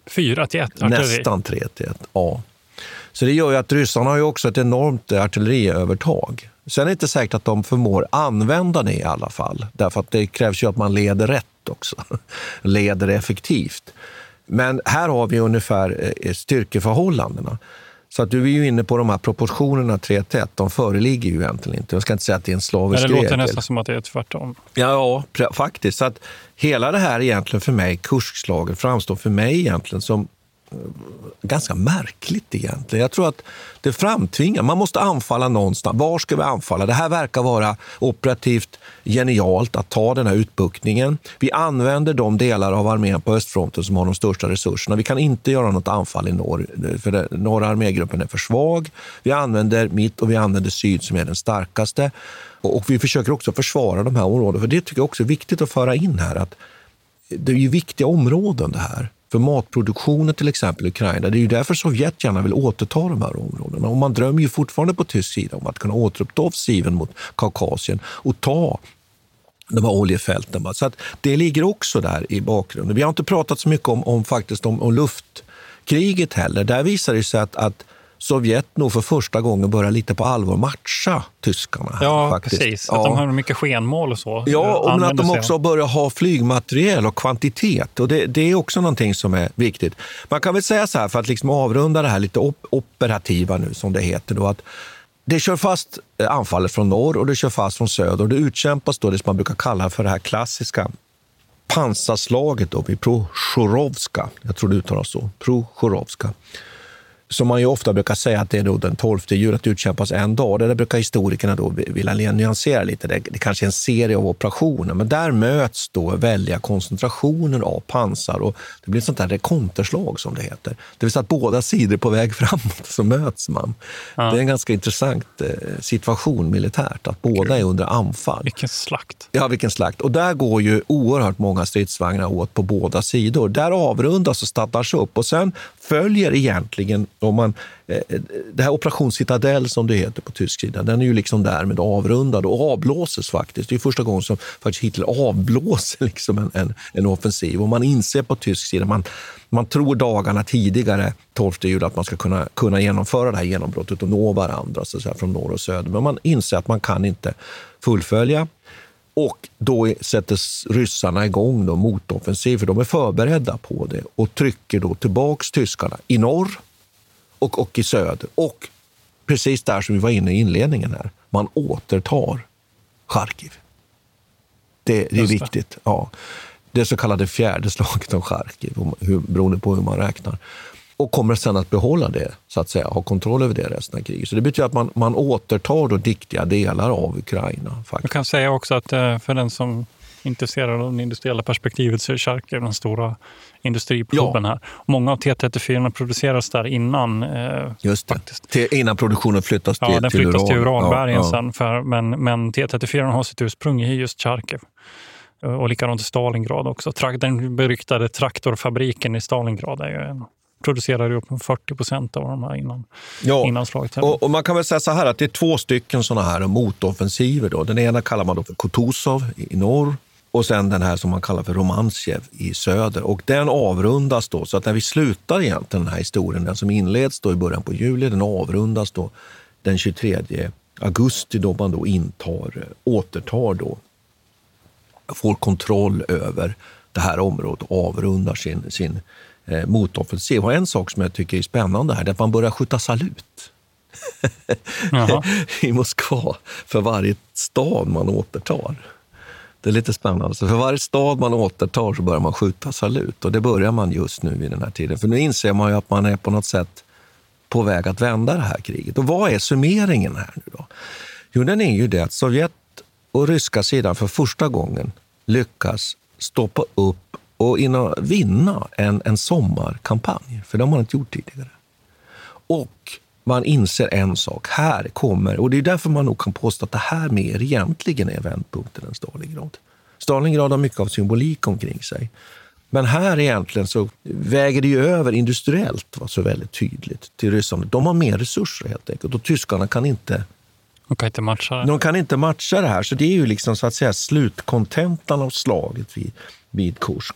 4 till 1 Nästan 3 till 1, ja. Så det gör ju att ryssarna har ju också ett enormt artilleriövertag. Sen är det inte säkert att de förmår använda det i alla fall. Därför att det krävs ju att man leder rätt också. Leder effektivt. Men här har vi ungefär eh, styrkeförhållandena. Så att du är ju inne på de här proportionerna 3 till 1. De föreligger ju egentligen inte. Jag ska inte säga att det är en slavisk regel. Det låter nästan som att det är tvärtom. Ja, ja faktiskt. Så att hela det här egentligen för mig, kursslaget, framstår för mig egentligen som Eh, ganska märkligt egentligen. Jag tror att det framtvingar, man måste anfalla någonstans. Var ska vi anfalla? Det här verkar vara operativt genialt att ta den här utbuktningen. Vi använder de delar av armén på östfronten som har de största resurserna. Vi kan inte göra något anfall i norr, för det, norra armégruppen är för svag. Vi använder mitt och vi använder syd som är den starkaste. Och, och vi försöker också försvara de här områdena, för det tycker jag också är viktigt att föra in här. att Det är ju viktiga områden det här för matproduktionen till exempel i Ukraina. Det är ju därför Sovjet gärna vill återta de här områdena. Och man drömmer ju fortfarande på tysk sida om att kunna återuppta offensiven mot Kaukasien och ta de här oljefälten. Så att det ligger också där i bakgrunden. Vi har inte pratat så mycket om, om, faktiskt om, om luftkriget heller. Där visar det sig att, att Sovjet nog för första gången börjar lite på allvar matcha tyskarna. Ja, faktiskt. precis. Att de har mycket skenmål och så. Ja, och att de också börjar ha flygmateriel och kvantitet. Och det, det, är också någonting som är viktigt. Man kan väl säga så här, för att liksom avrunda det här lite op operativa nu, som det heter, då, att det kör fast eh, anfallet från norr och det kör fast från söder. Och det utkämpas då det som man brukar kalla för det här klassiska pansarslaget då vid Proshorovska. Jag tror det uttalas så. Proshorovska som man ju ofta brukar säga att det är då den 12 juli, att utkämpas en dag. Det där brukar historikerna då vilja nyansera lite. Det, det kanske är en serie av operationer, men där möts då väldiga koncentrationer av pansar och det blir ett sånt där rekonterslag som det heter. Det vill säga att båda sidor är på väg framåt, så möts man. Ja. Det är en ganska intressant eh, situation militärt, att båda är under anfall. Vilken slakt! Ja, vilken slakt. Och där går ju oerhört många stridsvagnar åt på båda sidor. Där avrundas och startas upp och sen följer egentligen om man, eh, eh, det här Operation Citadel som det heter på tysk sida, den är ju liksom därmed avrundad och avblåses faktiskt. Det är första gången som faktiskt Hitler avblåser liksom en, en, en offensiv. Och man inser på tysk sida, man, man tror dagarna tidigare, 12 juli, att man ska kunna, kunna genomföra det här genombrottet och nå varandra så säga, från norr och söder. Men man inser att man kan inte fullfölja. Och då sätter ryssarna igång då motoffensiv, för de är förberedda på det och trycker då tillbaks tyskarna i norr och, och i söder. Och precis där som vi var inne i inledningen här, man återtar Charkiv. Det, det är viktigt. Ja. Det så kallade fjärde slaget om Charkiv, beroende på hur man räknar. Och kommer sen att behålla det, så att säga, ha kontroll över det resten av kriget. Så det betyder att man, man återtar då viktiga delar av Ukraina. Faktiskt. Jag kan säga också att eh, för den som intresserad av det industriella perspektivet så är Charkiv den stora industriproben ja. här. Många av T34 produceras där innan. Eh, Just det. Till, innan produktionen flyttas till, ja, den flyttas till, till Uranbergen ja, sen. För, men, men T34 har sitt ursprung i just Charkiv. Eh, och likadant i Stalingrad också. Den beryktade traktorfabriken i Stalingrad är ju en producerade upp 40 procent av de här innan, ja, innan slaget. Och, och, man kan väl säga så här att det är två stycken sådana här motoffensiver. Då. Den ena kallar man då för Kutuzov i norr och sen den här som man kallar för Romansjev i söder. Och den avrundas då, så att när vi slutar egentligen den här historien, den som inleds då i början på juli, den avrundas då den 23 augusti då man då intar, återtar då, får kontroll över det här området och avrundar sin, sin eh, motoffensiv. Och en sak som jag tycker är spännande här är att man börjar skjuta salut i Moskva för varje stad man återtar. Det är lite spännande. Så för varje stad man återtar så börjar man skjuta salut. Och det börjar man just nu vid den här tiden. För nu inser man ju att man är på något sätt på väg att vända det här kriget. Och vad är summeringen här nu då? Jo, den är ju det att Sovjet och ryska sidan för första gången lyckas stoppa upp och vinna en, en sommarkampanj. För det har man inte gjort tidigare. Och man inser en sak. Här kommer, och det är därför man nog kan påstå att det här mer egentligen är vändpunkten än Stalingrad. Stalingrad har mycket av symbolik omkring sig. Men här egentligen så väger det ju över industriellt var så väldigt tydligt till ryssarna. De har mer resurser helt enkelt och tyskarna kan inte de kan inte matcha det. De kan inte matcha det här. Så det är ju liksom så att säga slutkontentan av slaget vid, vid Kursk.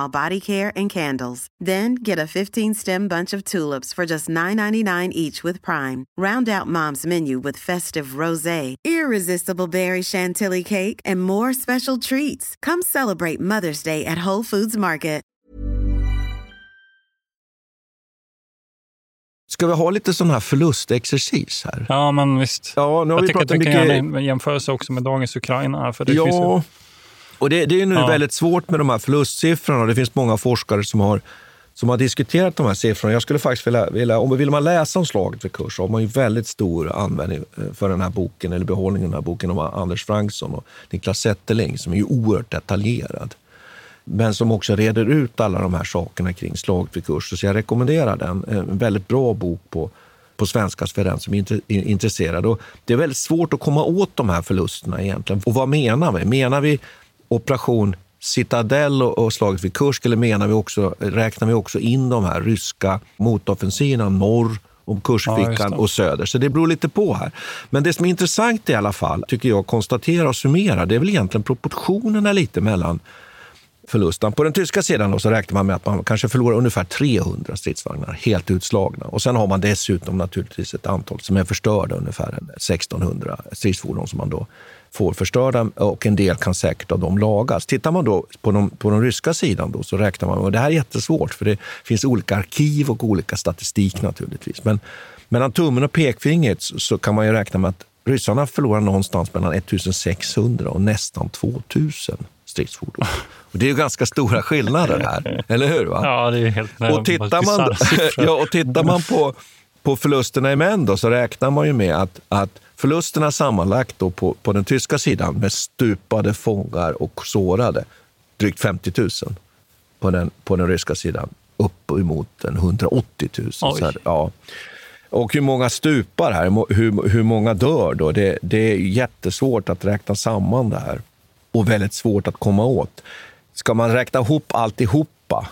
body care and candles. Then get a 15 stem bunch of tulips for just $9.99 each with Prime. Round out mom's menu with festive rose, irresistible berry chantilly cake, and more special treats. Come celebrate Mother's Day at Whole Foods Market. Ska vi ha lite sån här förlustexercis här? Ja, men visst. Ja, nu har jag vi tycker att vi kan mycket... göra en jämförelse också med dagens Ukraina. För det ja, finns ju... och det, det är nu Ja. väldigt svårt med de här förlustsiffrorna. Det finns många forskare som har, som har diskuterat de här siffrorna. Jag skulle faktiskt vilja, vilja om vill man läsa om slaget vid kurs så har man ju väldigt stor användning eh, för den här boken, eller behållningen av den här boken om Anders Franksson och Niklas Zetterling som är ju oerhört detaljerad. Men som också reder ut alla de här sakerna kring slaget vid kurs. Så jag rekommenderar den. En väldigt bra bok på, på svenska för den som är intresserad. Och det är väldigt svårt att komma åt de här förlusterna egentligen. Och vad menar vi? Menar vi operation Citadel och, slaget vid Kursk eller menar vi också, räknar vi också in de här ryska motoffensiverna norr om Ja, Kursfickan det. och söder. Så det beror lite på här. Men det som är intressant i alla fall, tycker jag, konstatera och summera, det är väl egentligen proportionerna lite mellan förlusten. På den tyska sidan då så räknar man med att man kanske förlorar ungefär 300 stridsvagnar helt utslagna. Och sen har man dessutom naturligtvis ett antal som är förstörda, ungefär 1600 stridsfordon som man då får förstörda och en del kan säkert av dem lagas. Tittar man då på, de, på den ryska sidan då så räknar man, och det här är jättesvårt för det finns olika arkiv och olika statistik naturligtvis. Men mellan tummen och pekfingret så, så kan man ju räkna med att ryssarna förlorar någonstans mellan 1600 och nästan 2000 stridsfordon. Och det är ju ganska stora skillnader här, eller hur? Va? Ja, det är helt Och tittar man, ja, och tittar man på, på förlusterna i män då, så räknar man ju med att, att förlusterna sammanlagt då på, på den tyska sidan med stupade fångar och sårade, drygt 50 000. På den, på den ryska sidan uppemot en 180 000. Så här, ja. Och hur många stupar här, hur, hur många dör då? Det, det är jättesvårt att räkna samman det här och väldigt svårt att komma åt. Ska man räkna ihop alltihopa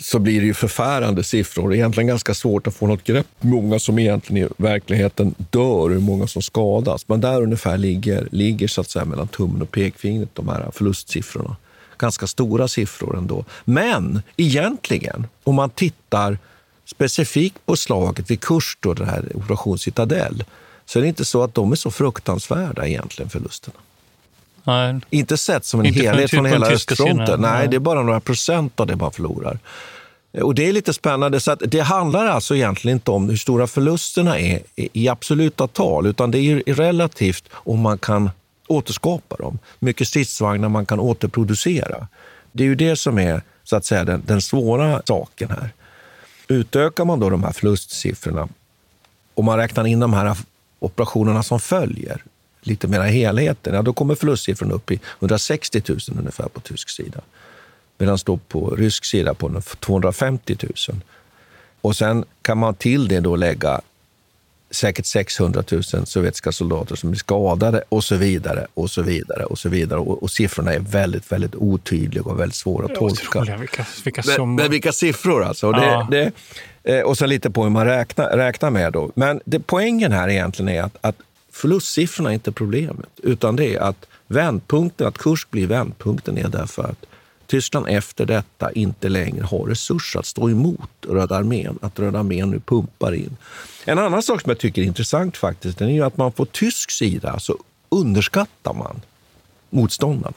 så blir det ju förfärande siffror. Det är egentligen ganska svårt att få något grepp hur många som egentligen i verkligheten dör och hur många som skadas. Men där ungefär ligger, ligger så att säga mellan tummen och pekfingret de här förlustsiffrorna. Ganska stora siffror ändå. Men egentligen, om man tittar specifikt på slaget vid Kurs, då, det här Operation Citadel, så är det inte så att de är så fruktansvärda egentligen, förlusterna. Nej. Inte sett som en Inte helhet ty- från hela östfronten. Nej, nej. det är bara några procent av det man förlorar. Och Det är lite spännande. Så att det handlar alltså egentligen inte om hur stora förlusterna är i absoluta tal, utan det är relativt om man kan återskapa dem. Hur mycket stridsvagnar man kan återproducera. Det är ju det som är så att säga den, den svåra saken här. Utökar man då de här förlustsiffrorna och man räknar in de här operationerna som följer, lite mera helheten, ja, då kommer förlustsiffrorna upp i 160 000 ungefär på tysk sida. Medan då på rysk sida på 250 000. Och sen kan man till det då lägga säkert 600 000 sovjetiska soldater som blir skadade och så vidare och så vidare och så vidare. Och, och siffrorna är väldigt, väldigt otydliga och väldigt svåra att tolka. Vilka, vilka Men, summor. men vilka siffror alltså. Och, det, Ja. det, eh, och sen lite på hur man räknar, räknar med. Då. Men det, poängen här egentligen är att, att förlustsiffrorna är inte problemet, utan det är att vändpunkten, att kurs blir vändpunkten är därför att Tyskland efter detta inte längre har resurser att stå emot Röda armén, att Röda armén nu pumpar in. En annan sak som jag tycker är intressant faktiskt, den är ju att man på tysk sida så underskattar man motståndarna.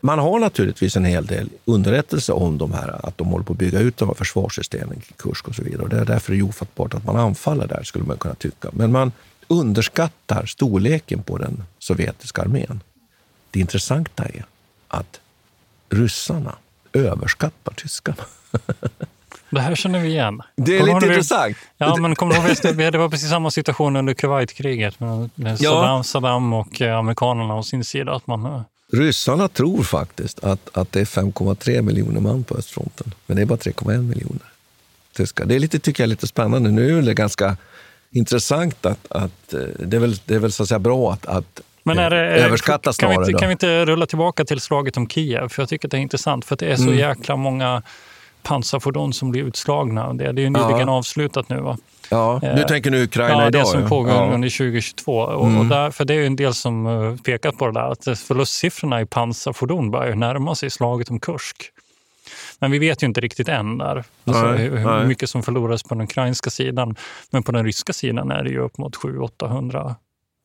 man har naturligtvis en hel del underrättelse om de här, att de håller på att bygga ut de här försvarssystemen, Kursk och så vidare. Och det är därför det är ofattbart att man anfaller där, skulle man kunna tycka. Men man underskattar storleken på den sovjetiska armén. Det intressanta är att ryssarna överskattar tyskarna. Det här känner vi igen. Det är kommer lite intressant. Ja, men kommer du ihåg, det var precis samma situation under Kuwaitkriget med Saddam, ja. Saddam och eh, amerikanerna å sin sida. Att man, Ryssarna tror faktiskt att, att det är 5,3 miljoner man på östfronten, men det är bara 3,1 miljoner tyskar. Det är lite, tycker jag är lite spännande. Nu är det ganska intressant att, att eh, det, är väl, det är väl så att säga bra att, att men är det, överskatta snarare. Kan vi, inte, kan vi inte rulla tillbaka till slaget om Kiev? För jag tycker det är intressant, för det är så mm. jäkla många pansarfordon som blir utslagna. Det, det är ju nyligen ja. avslutat nu. Va? Ja, du eh, tänker nu Ukraina ja, idag? det som pågår ja. under 2022. Och, mm. och där, för det är ju en del som uh, pekat på det där, att förlustsiffrorna i pansarfordon börjar närma sig slaget om Kursk. Men vi vet ju inte riktigt än där, alltså nej, hur, hur mycket som förlorades på den ukrainska sidan. Men på den ryska sidan är det ju upp mot 700-800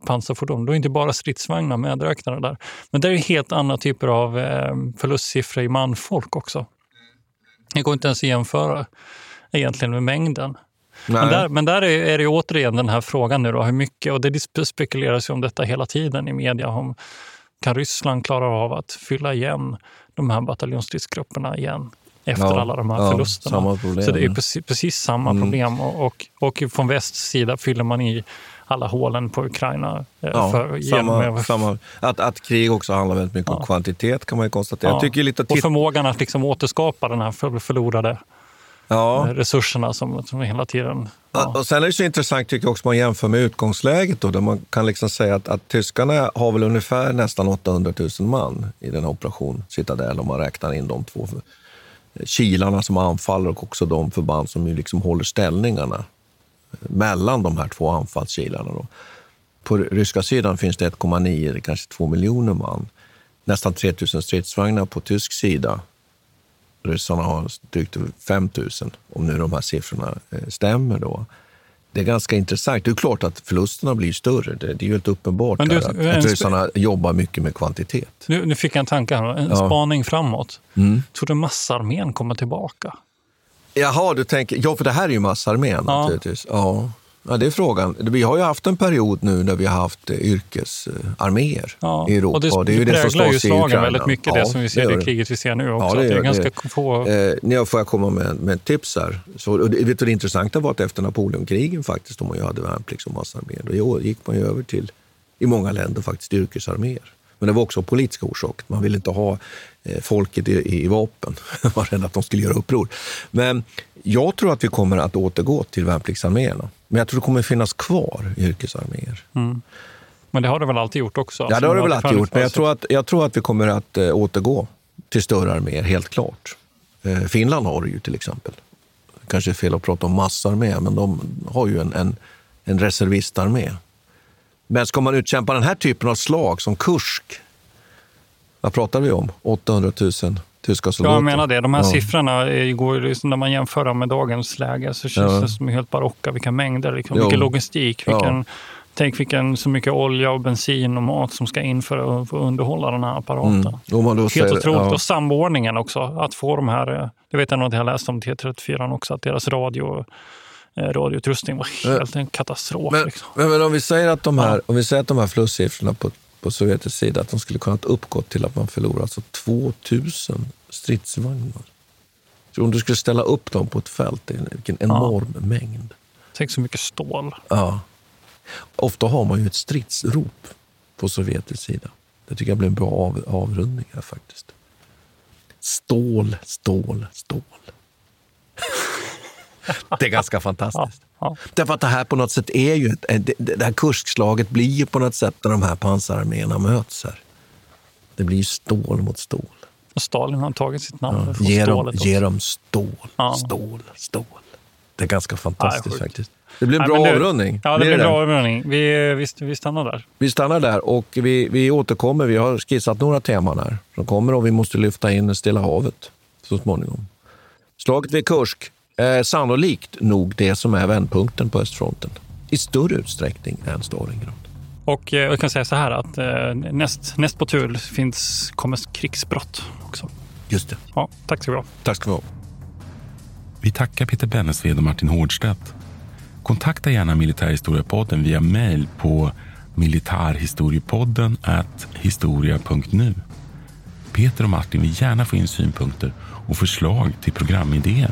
pansarfordon. Då är inte bara stridsvagnar medräknade där. Men det är helt andra typer av eh, förlustsiffror i manfolk också. Det går inte ens att jämföra egentligen med mängden. Men där, men där, är, är det återigen den här frågan nu då, hur mycket, och det spekuleras ju om detta hela tiden i media, om kan Ryssland klara av att fylla igen de här bataljonsstridsgrupperna igen efter ja, alla de här ja, förlusterna? Problem, Så det är precis, precis samma mm. problem och, och, och från västs sida fyller man i alla hålen på Ukraina. Eh, ja, för, samma, samma, att, att krig också handlar väldigt mycket ja. om kvantitet kan man ju konstatera. Ja. tycker lite och förmågan att liksom återskapa den här förlorade ja. Eh, resurserna som, som hela tiden... Ja. Och sen är det så intressant tycker jag också man jämför med utgångsläget då, där man kan liksom säga att, att tyskarna har väl ungefär nästan 800 000 man i den här operation Citadel om man räknar in de två kilarna som anfaller och också de förband som ju liksom håller ställningarna mellan de här två anfallskilarna. Då. På ryska sidan finns det 1,9, kanske 2 miljoner man. Nästan 3 000 stridsvagnar på tysk sida. Ryssarna har drygt 5 000, om nu de här siffrorna eh, stämmer. Då. Det är ganska intressant. Det är klart att förlusterna blir större. Det, är ju helt uppenbart du, att, att ryssarna jobbar mycket med kvantitet. Nu, nu fick jag en tanke här, en ja. spaning framåt. Mm. Tror du massarmén kommer tillbaka? Jaha, du tänker, ja för det här är ju massarmén ja. naturligtvis. Ja. Ja, det är frågan. Vi har ju haft en period nu när vi har haft eh, yrkesarméer ja. i Europa. Och det, det, är ju det, det präglar ju slagen väldigt mycket, ja, det som vi ser i kriget vi ser nu också. Ja, det, är, ganska det. få... Eh, nu får jag komma med, med ett tips här. Så, och det, vet du, det intressanta var att efter Napoleonkrigen faktiskt, om man ju hade värnplikt som massarméer, då gick man ju över till, i många länder, faktiskt yrkesarméer. Men det var också politiska orsaker. Man ville inte ha eh, folket i, i vapen. Man var rädd att de skulle göra uppror. Men jag tror att vi kommer att återgå till värnpliktsarméerna. Men jag tror det kommer finnas kvar yrkesarméer. Mm. Men det har det väl alltid gjort också? Ja, det har det väl alltid gjort. Men jag tror, att, jag tror att vi kommer att äh, återgå till större arméer, helt klart. Eh, Finland har det ju till exempel. Kanske är fel att prata om massarmé, men de har ju en, en, en reservistarmé men ska man utkämpa den här typen av slag som Kursk, vad pratar vi om? 800 000 tyska soldater? Ja, jag menar det. De här ja. siffrorna, går, liksom, när man jämför dem med dagens läge, så känns ja. det som helt barocka. Vilka mängder, liksom, vilken logistik, vilken, ja. Tänk vilken, så mycket olja och bensin och mat som ska in för att underhålla den här apparaten. Mm. Helt säger, otroligt. Ja. Och samordningen också. Att få de här, eh, det vet jag nog att jag läst om T34 också, att deras radio Eh, radioutrustning var helt en katastrof. Men, liksom. men, om vi säger att de här, ja. om vi säger att de här förlustsiffrorna på, på sovjetisk sida, att de skulle kunna uppgå till att man förlorar alltså 2000 stridsvagnar. Så om du skulle ställa upp dem på ett fält, det är vilken enorm ja. mängd. Tänk så mycket stål. Ja. Ofta har man ju ett stridsrop på sovjetisk sida. Det tycker jag blir en bra av, avrundning här faktiskt. Stål, stål, stål. Det är ganska fantastiskt. Ja. Därför att det här på något sätt är ju, ett, det, det här kurskslaget blir ju på något sätt när de här pansararméerna möts här. Det blir ju stål mot stål. Och Stalin har tagit sitt namn ja, för ge dem, ge dem stål, ja. stål, stål. Det är ganska fantastiskt ja, faktiskt. Det blir en bra det, avrundning. Ja, det blir en bra avrundning. Vi, vi, vi stannar där. Vi stannar där och vi, vi återkommer. Vi har skissat några teman här som kommer och vi måste lyfta in Stilla havet så småningom. Slaget vid Kursk eh, sannolikt nog det som är vändpunkten på östfronten. I större utsträckning än Stalingrad. Och eh, jag kan säga så här att eh, näst, näst på tur finns, kommer krigsbrott också. Just det. Ja, tack ska du ha. Tack ska du ha. Vi tackar Peter Bennesved och Martin Hårdstedt. Kontakta gärna Militärhistoriepodden via mejl på militarhistoriepodden historia.nu. Peter och Martin vill gärna få in synpunkter och förslag till programidéer.